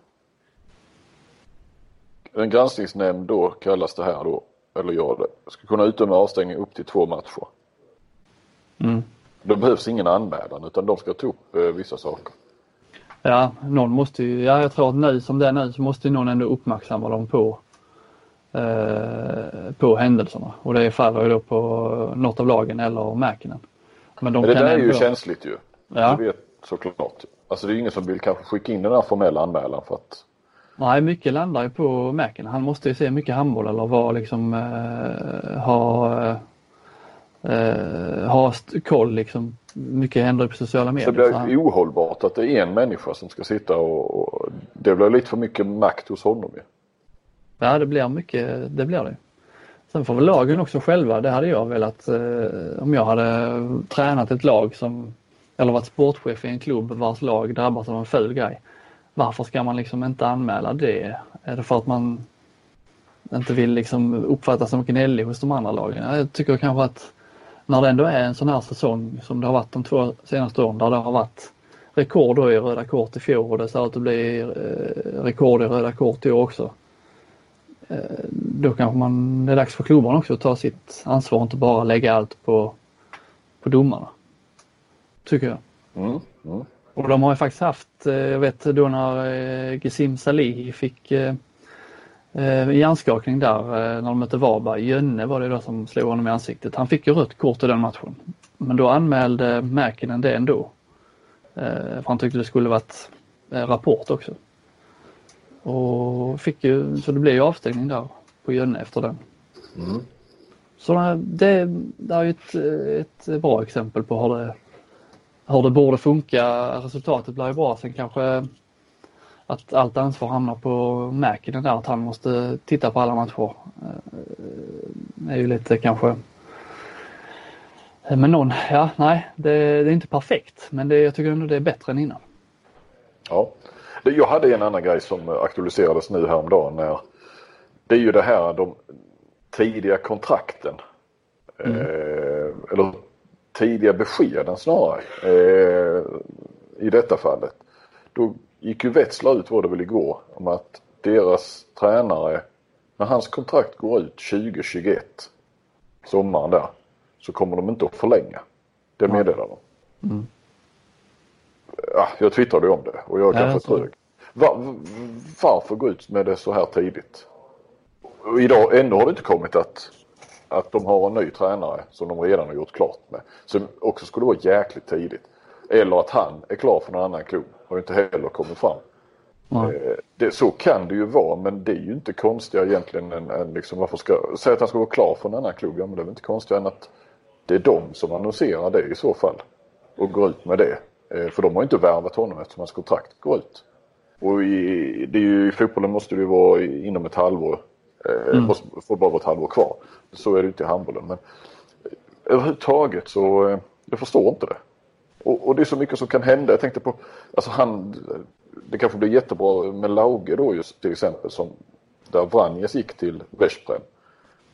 En granskningsnämnd då kallas det här då, eller gör det, ska kunna utdöma avstängning upp till två matcher. Mm. Det behövs ingen anmälan utan de ska ta upp eh, vissa saker. Ja, någon måste ju, ja jag tror att nu som det är nu så måste någon ändå uppmärksamma dem på Eh, på händelserna och det faller ju då på något av lagen eller Mäkinen. Men, de Men det där är ju känsligt ju. Ja. Du vet såklart. Alltså det är ju ingen som vill kanske skicka in den här formella anmälan för att Nej, mycket landar ju på Mäkinen. Han måste ju se mycket handboll eller vara liksom eh, ha eh, ha koll liksom. Mycket händer på sociala medier. Så det blir ohållbart att det är en människa som ska sitta och, och det blir lite för mycket makt hos honom ju. Ja, det blir mycket, det blir det. Sen får väl lagen också själva, det hade jag velat, eh, om jag hade tränat ett lag som, eller varit sportchef i en klubb vars lag drabbas av en ful grej. Varför ska man liksom inte anmäla det? Är det för att man inte vill liksom uppfattas som gnällig hos de andra lagen? Jag tycker kanske att när det ändå är en sån här säsong som det har varit de två senaste åren där det har varit rekord i röda kort i fjol och det ser ut att bli eh, rekord i röda kort i år också då kanske man, det är dags för klubbarna också att ta sitt ansvar och inte bara lägga allt på, på domarna. Tycker jag. Mm. Mm. Och de har ju faktiskt haft, eh, jag vet då när eh, Gesim Salih fick eh, hjärnskakning där när de mötte Varberg. Jönne var det då som slog honom i ansiktet. Han fick ju rött kort i den matchen. Men då anmälde Mäkinen det ändå. För han tyckte det skulle varit rapport också. Och fick ju, så det blev ju avstängning där på Jönne efter den. Mm. Så det, det är ju ett, ett bra exempel på hur det, hur det borde funka. Resultatet blir ju bra. Sen kanske att allt ansvar hamnar på Mäkinen där, att han måste titta på alla matcher. Det är ju lite kanske men någon, ja nej, det, det är inte perfekt men det, jag tycker ändå det är bättre än innan. Ja, jag hade en annan grej som aktualiserades nu häromdagen när det är ju det här de tidiga kontrakten. Mm. Eh, eller tidiga beskeden snarare eh, i detta fallet. Då gick ju Wetzlar ut, var det väl igår, om att deras tränare, när hans kontrakt går ut 2021, sommaren där, så kommer de inte att förlänga. Det meddelar de. Mm. Ja, jag twittrade om det och jag är ja, kanske trög. Var, varför gå ut med det så här tidigt? Och idag, ändå har det inte kommit att att de har en ny tränare som de redan har gjort klart med. Som också skulle vara jäkligt tidigt. Eller att han är klar för någon annan klubb. Har ju inte heller kommit fram. Mm. Det, så kan det ju vara men det är ju inte konstigare egentligen än, än liksom varför ska, säga att han ska vara klar för en annan klubb. Ja men det är väl inte konstigare än att det är de som annonserar det i så fall. Och går ut med det. Eh, för de har ju inte värvat honom eftersom hans kontrakt går ut. Och i, det är ju, i fotbollen måste det ju vara inom ett halvår Eh, mm. Måste, får bara vara ett halvår kvar. Så är det inte i handbollen. Men överhuvudtaget så, jag förstår inte det. Och, och, det är så mycket som kan hända. Jag tänkte på, alltså han, det kanske blir jättebra med Lauge då just till exempel som där Vranjes gick till Veszprem.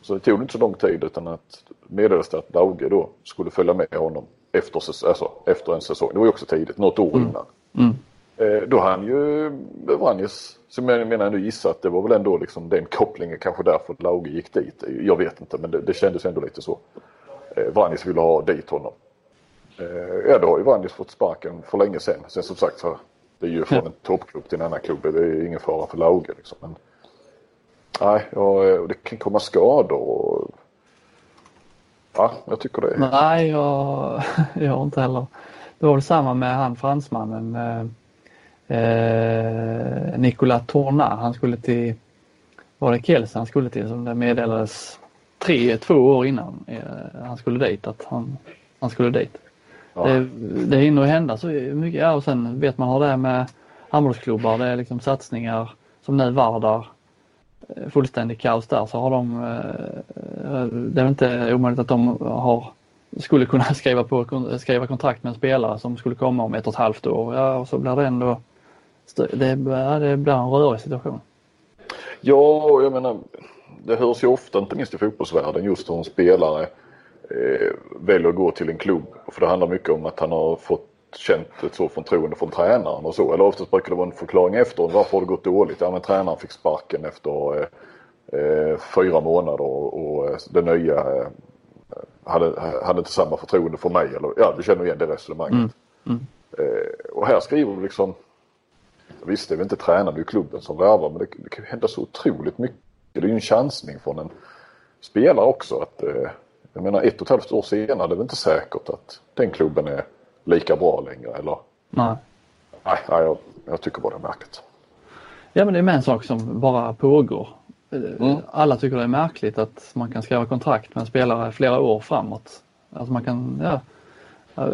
Så det tog inte så lång tid utan att meddelades det att Lauge då skulle följa med honom efter, alltså, efter en säsong. Det var ju också tidigt, något år mm. innan. Mm. Eh, då hann ju Vranjes, som jag menar ändå gissa att det var väl ändå liksom den kopplingen kanske därför att Lauge gick dit. Jag vet inte men det, det kändes ändå lite så. Eh, Vranjes ville ha dit honom. Eh, ja då har ju Vranjes fått sparken för länge sedan. Sen som sagt så det är ju från en toppklubb till en annan klubb. Det är ingen fara för Lauge liksom. Men, nej, ja, det kan komma skador och Ja, jag tycker det. Nej, jag, jag inte heller. Det var väl samma med han fransmannen eh, Nicolas Torna. Han skulle till, var det Kielce han skulle till som det meddelades tre, två år innan eh, han skulle dit att han, han skulle dit. Ja. Det, det hinner hända så mycket. Ja, och sen vet man hur det är med handbollsklubbar. Det är liksom satsningar som nu Vardar. Eh, fullständig kaos där så har de, eh, det är inte omöjligt att de har skulle kunna skriva, på, skriva kontrakt med en spelare som skulle komma om ett och ett halvt år. Ja, och så blir det ändå det, det blir en rörig situation. Ja, jag menar det hörs ju ofta, inte minst i fotbollsvärlden, just hur en spelare eh, väljer att gå till en klubb. För det handlar mycket om att han har fått känt ett så förtroende från tränaren och så. Eller oftast brukar det vara en förklaring efteråt. Varför har det gått dåligt? Ja men tränaren fick sparken efter eh, eh fyra månader och, och eh, det nya eh, hade, hade inte samma förtroende för mig. Eller, ja, du känner igen det resonemanget. Mm. Mm. Eh, och här skriver du liksom Visst, det är väl inte tränaren, det är klubben som värvar men det, det kan ju hända så otroligt mycket. Det är ju en chansning från en spelare också. Att, eh, jag menar ett och ett halvt år senare, det är väl inte säkert att den klubben är lika bra längre eller? Nej. Nej, nej jag, jag tycker bara det är märkligt. Ja men det är med en sak som bara pågår. Mm. Alla tycker det är märkligt att man kan skriva kontrakt med en spelare flera år framåt. Alltså man kan, ja,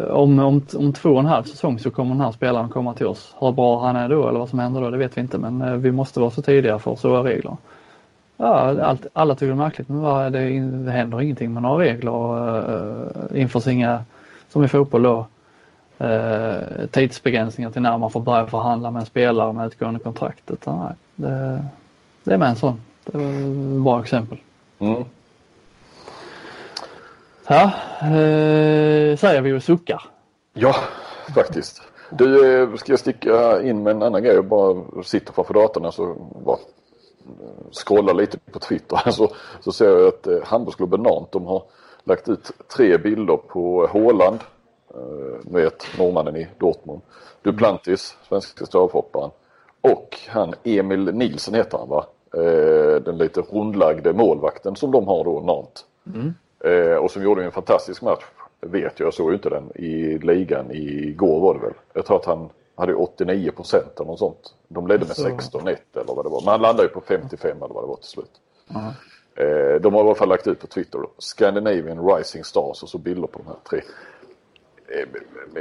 om, om, om två och en halv säsong så kommer den här spelaren komma till oss. Hur bra han är då eller vad som händer då det vet vi inte men eh, vi måste vara så tidiga för så är reglerna. Ja, allt, alla tycker det är märkligt men vad, det, det händer ingenting med några regler. Uh, införs inga, som i fotboll då, uh, tidsbegränsningar till när man får börja förhandla med en spelare med utgående kontrakt. Utan, nej, det, det är med en sån. Det var ett bra exempel. Mm. Ja, eh, säger vi och suckar. Ja, faktiskt. Du, eh, ska jag sticka in med en annan grej och bara sitta framför datorn så bara scrollar lite på Twitter så, så ser jag att eh, handbollsklubben Nant de har lagt ut tre bilder på Håland, eh, vet norrmannen i Dortmund, Duplantis, svenska stavhopparen och han Emil Nilsen heter han va? Eh, den lite rundlagde målvakten som de har då, Nant. Mm. Eh, och som gjorde en fantastisk match, vet jag, jag såg ju inte den i ligan igår var det väl. Jag tror att han hade 89 procent eller något sånt. De ledde med 16-1 eller vad det var. Men han landade ju på 55 eller vad det var till slut. Mm. Eh, de har i alla fall lagt ut på Twitter då. Scandinavian Rising Stars och så bilder på de här tre. Eh,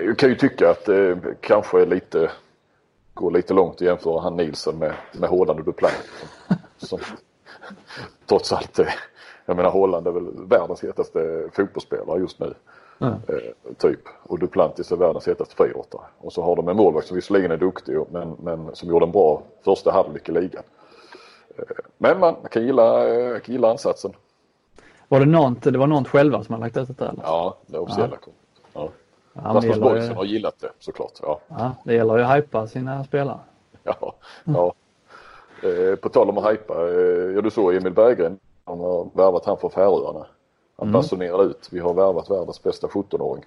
jag kan ju tycka att det eh, kanske är lite går lite långt att jämföra han Nielsen med, med Håland och Duplan. Som, som, trots allt, jag menar Håland är väl världens hetaste fotbollsspelare just nu. Mm. Typ. Och Duplantis är världens hetaste friidrottare. Och så har de en målvakt som visserligen är duktig men, men som gjorde en bra första halvlek i ligan. Eh, men man kan gilla, eh, kan gilla ansatsen. Var det något, det var något själva som har lagt ut det eller? Ja, det officiella ja. ja. Ja, Rasmus Boysen har gillat det såklart. Ja. ja, det gäller ju att hypa sina spelare. Ja, ja. Eh, på tal om att hypa. Eh, ja, du såg Emil Berggren. Han har värvat han från Färöarna. Han mm. ut. Vi har värvat världens bästa 17-åring.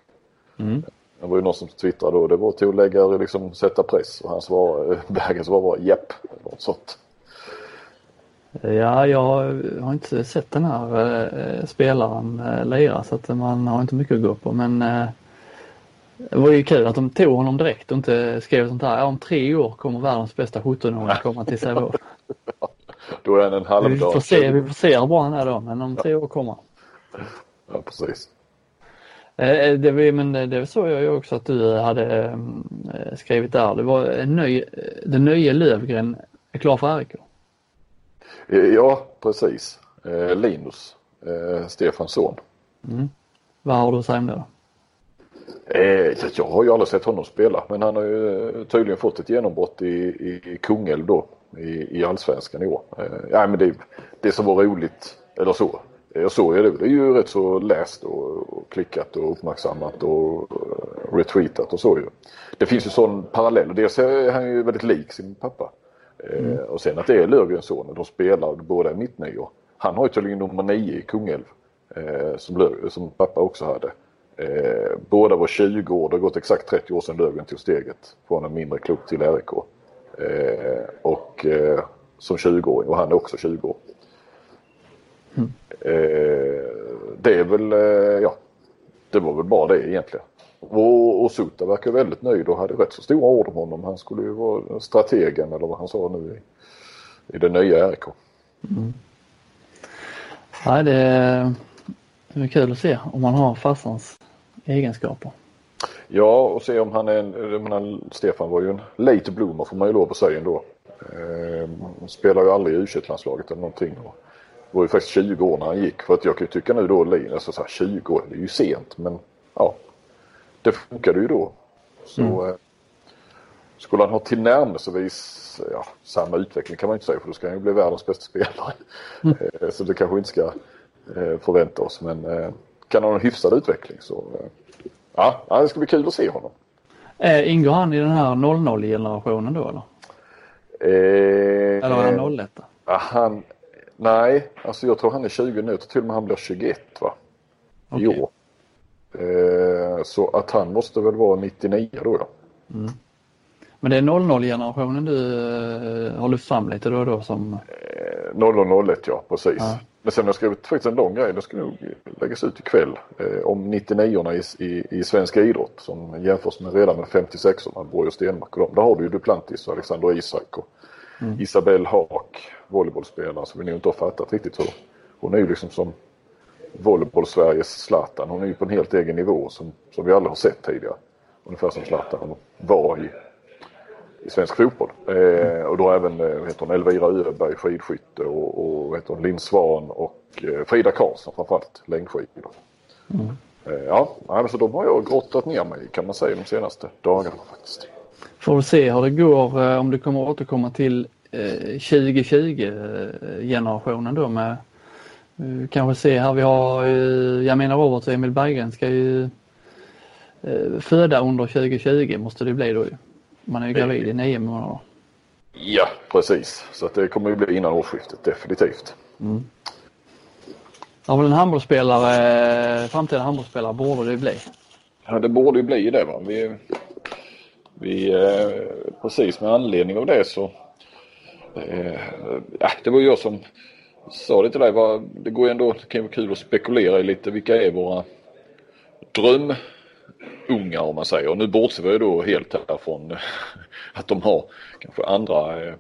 Mm. Det var ju någon som twittrade då. Det var till att lägga, liksom sätta press. Och han svarade, eh, Bergen svarade bara japp. Något sånt. Ja, jag har inte sett den här äh, spelaren äh, lira så att man har inte mycket att gå på. Men äh, det var ju kul att de tog honom direkt och inte skrev sånt här. Ja, om tre år kommer världens bästa 17-åring komma till Sävehof. då är han en halv vi får se, Vi får se hur bra han är då, men om tre år kommer Ja, precis. Eh, det, var, men det såg jag ju också att du hade eh, skrivit där. Det var en ny, den nya Lövgren är klar för RIK. Eh, ja, precis. Linus, Stefans son. Mm. Vad har du att säga om det då? Eh, jag har ju aldrig sett honom spela men han har ju eh, tydligen fått ett genombrott i, i, Kungälv då i, i allsvenskan i år. Eh, ja, men det, det som var roligt, eller så, jag såg ju det. Det är ju rätt så läst och, klickat och uppmärksammat och uh, retweetat och så ju. Det finns ju sån parallell. Dels är han ju väldigt lik sin pappa. Mm. Eh, och sen att det är Löfgrens son de spelar båda mittnior. Han har ju tydligen nummer nio i Kungälv. Eh, som, som pappa också hade. Eh, båda var 20 år, det har gått exakt 30 år sedan Löfgren tog steget från en mindre klubb till RIK. Eh, och eh, som 20-åring och han är också 20 år. Mm. Det är väl, eh, ja, det var väl bara det egentligen. Och, och Suta verkar väldigt nöjd och hade rätt så stora ord om honom. Han skulle ju vara strategen eller vad han sa nu i, i det nya RIK. Mm. Ja, det är, det är kul att se om man har farsans egenskaper. Ja, och se om han är en, menar, Stefan var ju en late bloomer får man ju lov att säga ändå. Eh, spelar ju aldrig i u eller någonting. Och var ju faktiskt 20 år när han gick. För att jag kan ju tycka nu då, alltså så här 20 år, det är ju sent men ja. Det funkade ju då. Så mm. eh, skulle han ha tillnärmelsevis ja, samma utveckling kan man inte säga för då ska han ju bli världens bästa spelare. Mm. Eh, så det kanske vi inte ska eh, förvänta oss men eh, kan ha en hyfsad utveckling. Så, eh, ja, det ska bli kul att se honom. Eh, ingår han i den här 00-generationen då eller? Eh, eller är han 01? Han, nej, alltså jag tror han är 20 nu. till och med han blir 21 va? Okay. I år. Eh, så att han måste väl vara 99 då ja. Mm. Men det är 00-generationen du eh, har lyft fram lite då då som? Eh, 0001 ja, precis. Ja. Men sen har jag skrivit faktiskt en lång grej, det ska nog läggas ut ikväll, eh, om 99orna i, i, i svensk idrott som jämförs med redan med 56orna, Borg och Stenmark och dem. Där har du ju Duplantis och Alexander Isak och mm. Isabelle Haak, volleybollspelare som vi nog inte har fattat riktigt hur. Hon är ju liksom som volleyboll-Sveriges Zlatan. Hon är ju på en helt egen nivå som, som vi aldrig har sett tidigare. Ungefär som Zlatan var i i svensk fotboll. Eh, och då även eh, heter hon Elvira Öberg, skidskytte och, och heter hon Linn Svan och eh, Frida Karlsson framförallt, längdskidor. Mm. Eh, ja, alltså de har jag grottat ner mig kan man säga de senaste dagarna faktiskt. Får vi se hur det går eh, om du kommer återkomma till 2020-generationen eh, då med kanske se här vi har Jamina Roberts och Emil Berggren ska ju föda under 2020 måste det bli då ju. Man är ju gravid i nio månader. Ja, precis. Så det kommer ju bli innan årsskiftet definitivt. Mm. Ja, men en handbollsspelare, framtida handbollsspelare borde det ju bli. Ja, det borde ju bli det. Va? Vi, vi, eh, precis med anledning av det så eh, äh, det var jag som sa det till dig. Va? Det går ju ändå, det kan vara kul att spekulera i lite vilka är våra drömungar om man säger. Och nu bortser vi då helt här från att de har kanske andra eh,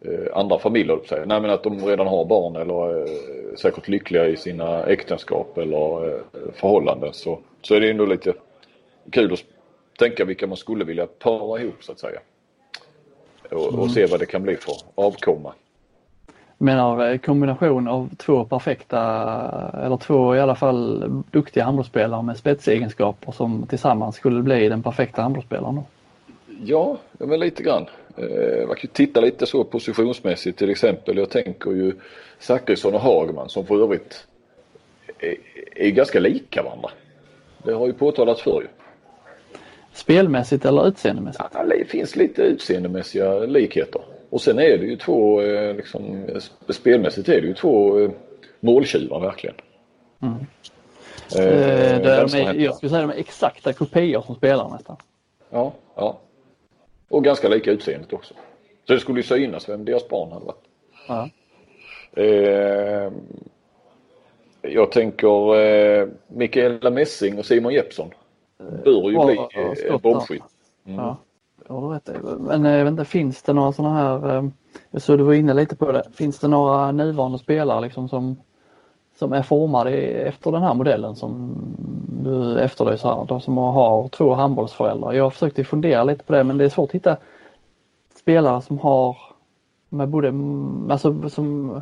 eh andra familjer. Säger. Nej men att de redan har barn eller är säkert lyckliga i sina äktenskap eller eh, förhållanden så, så är det ändå lite kul att tänka vilka man skulle vilja para ihop så att säga. Och, och se vad det kan bli för avkomma. Menar kombination av två perfekta eller två i alla fall duktiga handbollsspelare med spetsegenskaper som tillsammans skulle bli den perfekta handbollsspelaren? Ja, men lite grann. Eh, man kan ju titta lite så positionsmässigt till exempel. Jag tänker ju Zachrisson och Hagman som för övrigt är, är ganska lika varandra. Det har ju påtalats förr ju. Spelmässigt eller utseendemässigt? Ja, det finns lite utseendemässiga likheter. Och sen är det ju två, eh, liksom, spelmässigt är det ju två eh, måltjuvar verkligen. Mm. Eh, det är, jag skulle säga de är exakta kopior som spelar nästan. Ja, ja. Och ganska lika utseendet också. Så det skulle ju synas vem deras barn hade varit. Ja. Eh, jag tänker eh, Mikaela Messing och Simon Jeppsson. Bör ju bli eh, bombskytt. Mm. Ja, ja rätt. Men jag vet inte, finns det några sådana här, eh, jag såg du var inne lite på det, finns det några nuvarande spelare liksom som, som är formade efter den här modellen som du efterlyser De som har två handbollsföräldrar. Jag försökte fundera lite på det men det är svårt att hitta spelare som har med både, alltså som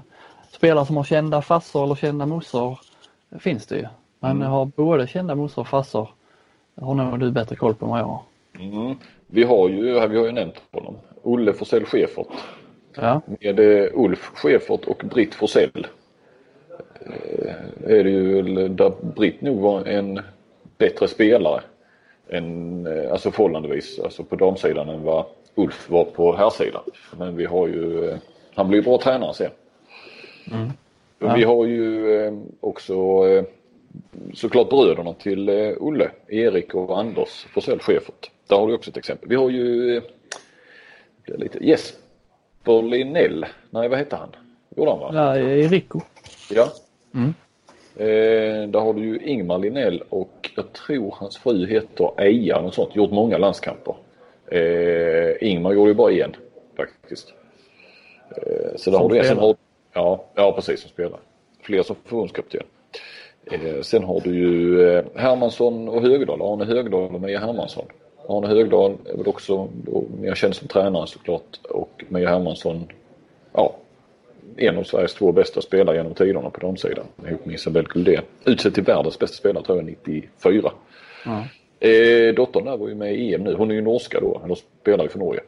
spelare som har kända farsor eller kända morsor finns det ju. Men mm. har både kända morsor och farsor det har nog du bättre koll på än vad jag har. Mm. Vi har ju, vi har ju nämnt honom, Olle Forsell Schäfert. Ja. Med eh, Ulf Schäfert och Britt Forsell. Eh, är det ju där Britt nog var en bättre spelare än, eh, alltså förhållandevis, alltså på damsidan än vad Ulf var på herrsidan. Men vi har ju, han blir ju bra tränare sen. Mm. Ja. Vi har ju också såklart bröderna till Olle, Erik och Anders Forsell Schäfert. Där har du också ett exempel. Vi har ju det är lite, Jesper Linell, nej vad hette han? Gjorde han va? Ja, Rico. Ja. Mm. Eh, där har du ju Ingmar Linell och jag tror hans fru heter Eja och sånt. Gjort många landskamper. Eh, Ingmar gjorde ju bara en faktiskt. Eh, så där har du en. Har, ja, ja, precis som spelare. Fler som förbundskapten. Eh, sen har du ju eh, Hermansson och Högdahl. Arne Högdahl och Mia Hermansson. Arne Högdahl är väl också mer känd som tränare såklart och Mia Hermansson, ja, en av Sveriges två bästa spelare genom tiderna på damsidan ihop med Isabelle Guldén. Utsedd till världens bästa spelare tror jag 94. Mm. Eh, dottern där var ju med i EM nu. Hon är ju norska då, eller spelar ju för Norge.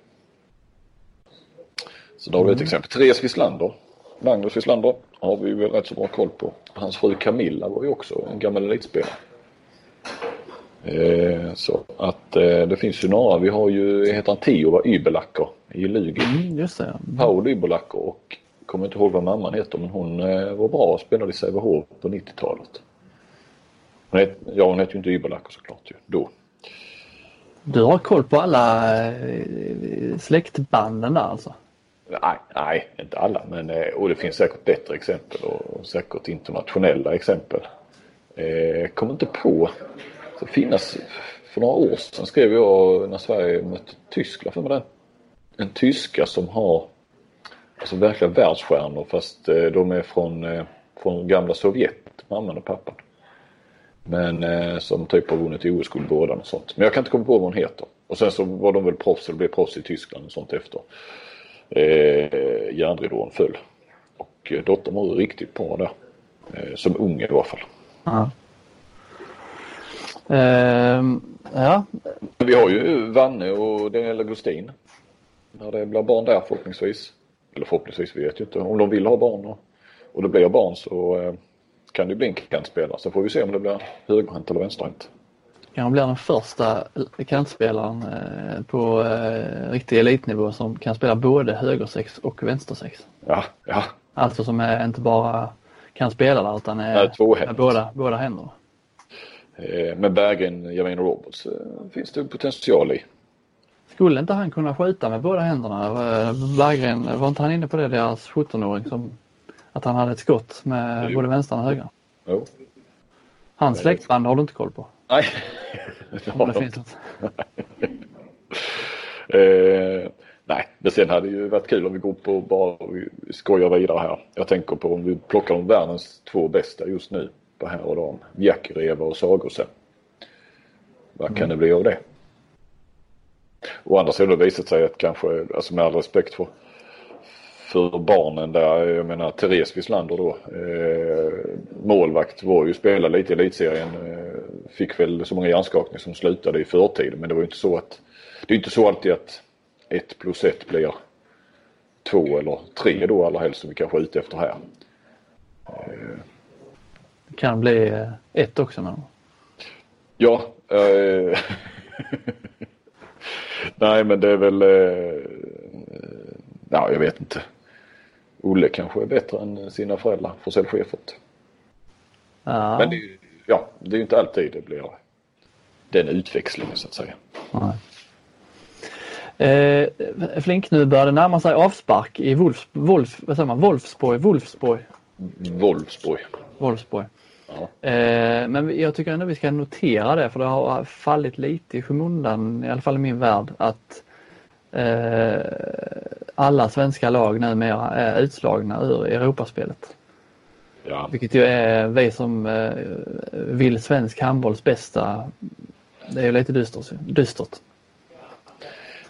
Så då har vi ett mm. exempel. Therese Wislander, Magnus Wislander har vi väl rätt så bra koll på. Hans fru Camilla var ju också en gammal elitspelare. Eh, så att eh, det finns ju några. Vi har ju, heter han Tiova Ybelacker i Lugi. Mm, just det. Mm. Paul Ybelacker och kommer inte ihåg vad mamman heter men hon eh, var bra och spelade i Sävehof på 90-talet. Hon het, ja hon hette ju inte Ybelacker såklart ju, då. Du har koll på alla släktbanden där alltså? Nej, nej, inte alla men eh, och det finns säkert bättre exempel och säkert internationella exempel. Eh, kommer inte på det finnas, för några år sedan skrev jag när Sverige mötte Tyskland för mig det. En tyska som har alltså verkliga världsstjärnor fast eh, de är från, eh, från gamla Sovjet, mamman och pappan. Men eh, som typ har vunnit OS-guld båda och sånt. Men jag kan inte komma på vad hon heter. Och sen så var de väl proffs, eller blev proffs i Tyskland och sånt efter eh, järnridån föll. Och eh, dottern var riktigt bra där. Eh, som ung i alla fall. Ja. Uh, ja. Vi har ju Vanne och Daniela Gustin. När det blir barn där förhoppningsvis. Eller förhoppningsvis, vi vet ju inte. Om de vill ha barn och, och det blir barn så uh, kan det bli en kantspelare. Så får vi se om det blir högerhänt eller vänsterhänt. Kanske blir den första kantspelaren eh, på eh, riktig elitnivå som kan spela både högersex och vänstersex. Ja, ja. Alltså som är inte bara kan spela där utan är Nej, tvåhänt. med båda, båda händerna. Eh, Med Berggren, och Roberts finns det potential i. Skulle inte han kunna skjuta med båda händerna? Berggren, var inte han inne på det, deras 17-åring, som att han hade ett skott med Jo. både vänstern och högern? Jo. Hans släktband har du inte koll på? Nej, det har det de. Eh, nej, men sen hade det ju varit kul om vi går upp och bara skojar vidare här. Jag tänker på om vi plockar de världens två bästa just nu på här och dam. Jäckereva och Sagosen. Vad kan det bli av det? Å andra sidan har det visat sig att kanske, alltså med all respekt för, för barnen där, jag menar Therese Wislander då, eh, målvakt var ju spelade lite i elitserien. Eh, fick väl så många hjärnskakningar som slutade i förtid. Men det var ju inte så att, det är inte så alltid att ett plus ett blir två eller tre då allra helst som vi kanske är ute efter här. Det kan bli eh, ett också dem. Ja. Eh, nej men det är väl, eh, ja jag vet inte. Olle kanske är bättre än sina föräldrar, Forsell Schäfert. Ja, Men det, är ja, det är inte alltid det blir den utväxlingen så att säga. nej. Eh, Flink, nu börjar det närma sig avspark i Wolfs, Wolf, vad säger man? Wolfsborg. Wolfsborg. Wolfsburg. Wolfsburg. Ja. Eh, men jag tycker ändå vi ska notera det för det har fallit lite i skymundan, i alla fall i min värld, att alla svenska lag numera är utslagna ur Europaspelet. Ja. Vilket ju är vi som eh, vill svensk handbolls bästa. Det är ju lite dystert. dystert.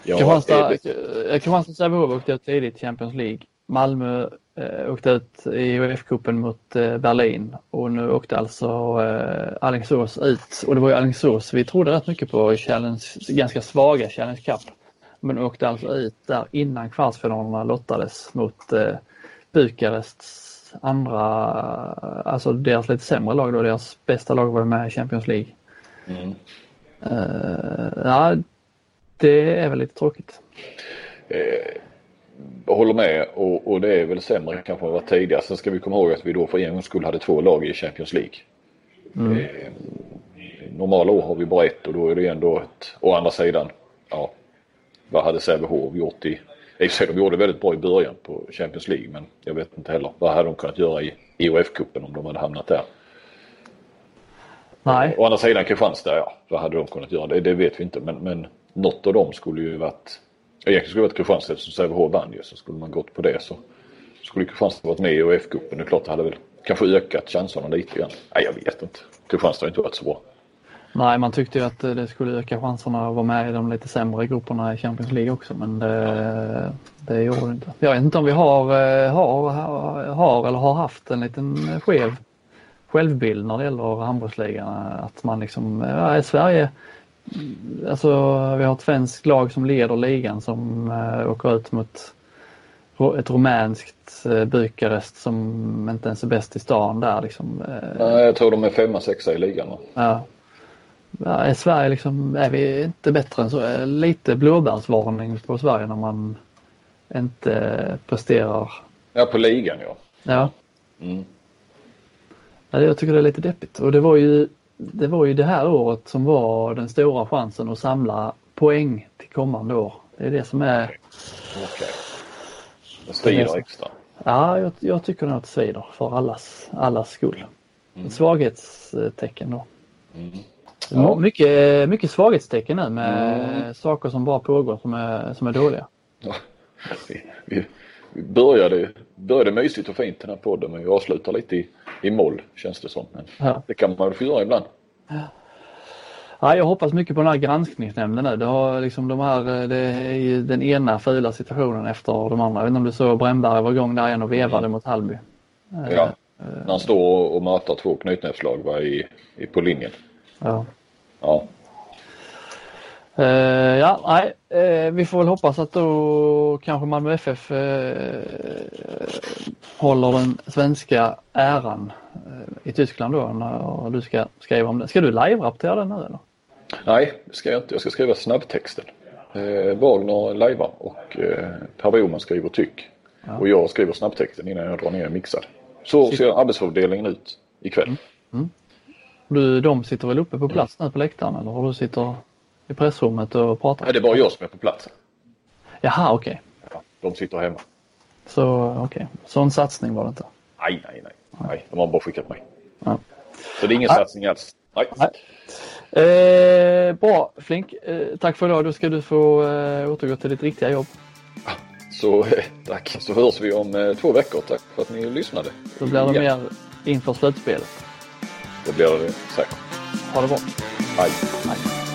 Ja, Kristianstad, är det- eh, åkte ut tidigt i Champions League. Malmö eh, åkte ut i UF-cupen mot eh, Berlin och nu åkte alltså eh, Alingsås ut. Och det var ju Alingsås vi trodde rätt mycket på i challenge, ganska svaga Challenge Cup. Men åkte alltså ut där innan kvartsfinalerna lottades mot eh, Bukarests andra, alltså deras lite sämre lag då. Deras bästa lag var med i Champions League. Mm. Eh, ja, det är väl lite tråkigt. Jag håller med och, och det är väl sämre kanske än vad tidigare. Sen ska vi komma ihåg att vi då för en gångs skull hade två lag i Champions League. Eh, normala år har vi bara ett och då är det ändå ett, å andra sidan, ja, vad hade Sävehof gjort i, i och för sig de gjorde väldigt bra i början på Champions League men jag vet inte heller, vad hade de kunnat göra i IOF-cupen om de hade hamnat där? Nej. Å andra sidan Kristianstad, ja, vad hade de kunnat göra? Det, det vet vi inte men, men något av dem skulle ju varit, egentligen skulle det varit Kristianstad eftersom Sävehof vann ju så skulle man gått på det så skulle Kristianstad varit med i IOF-cupen. Det är klart det hade väl kanske ökat chanserna lite grann. Nej jag vet inte. Kristianstad har inte varit så bra. Nej, man tyckte ju att eh, det skulle öka chanserna att vara med i de lite sämre grupperna i Champions League också, men det, det gjorde det inte. Jag vet inte om vi har, eh, har, har, eller har haft en liten skev självbild när det gäller handbollsligan. Att man liksom, ja, i Sverige, alltså vi har ett svenskt lag som leder ligan som äh, åker ut mot ett rumänskt äh, Bukarest som inte ens är bäst i stan där liksom. eh, Nej, jag tror de är femma, sexa i ligan. Ja. Ja, är Sverige liksom, är vi inte bättre än så? Lite blåbärsvarning på Sverige när man inte presterar. Ja, på ligan ja. Ja. Mm. ja jag tycker det är lite deppigt och det var ju det var ju det här året som var den stora chansen att samla poäng till kommande år. Det är det som är, Okej. Det strider extra. ja jag, jag tycker nog att det svider för allas, allas skull. Ett svaghetstecken då. Ja. Mycket, mycket svaghetstecken nu med saker som bara pågår som är, som är dåliga. Ja. Vi, vi, vi började, började mysigt och fint den här podden men vi avslutar lite i, i moll känns det som. Men Ja. det kan man väl få göra ibland. Ja, jag hoppas mycket på den här granskningsnämnden nu. Det, har liksom de här, det är ju den ena fula situationen efter de andra. Jag vet inte om du såg Brännberg var igång där igen och vevade mot Hallby. Ja. När han står och matar två knytnävsslag va, i, i, på linjen. Ja. Ja. Eh, ja, nej, eh, vi får väl hoppas att då kanske Malmö FF eh, håller den svenska äran i Tyskland då när du ska skriva om det. Ska du live-rapportera den nu eller? Nej, det ska jag inte. Jag ska skriva snabbtexten. Eh, Wagner lajvar och eh, Per Boman skriver tyck. Ja. Och jag skriver snabbtexten innan jag drar ner mixad. Så Shit. ser arbetsfördelningen ut ikväll. Mm. Mm. Du, de sitter väl uppe på plats nu på läktaren eller har du sitter i pressrummet och pratar? Nej, det är bara jag som är på plats. Jaha, okej. Okay. Ja, de sitter hemma. Så okej, okay. sån satsning var det inte? Nej, nej, nej. nej de har bara skickat mig. Ja. Så det är ingen nej. satsning alls. Nej. nej. Eh, bra, Flink. Eh, tack för idag. Då ska du få eh, återgå till ditt riktiga jobb. Så eh, tack, så hörs vi om eh, två veckor. Tack för att ni lyssnade. Då blir det mer inför slutspelet. Det blir det säkert. Ha det bra. Hej. Hej.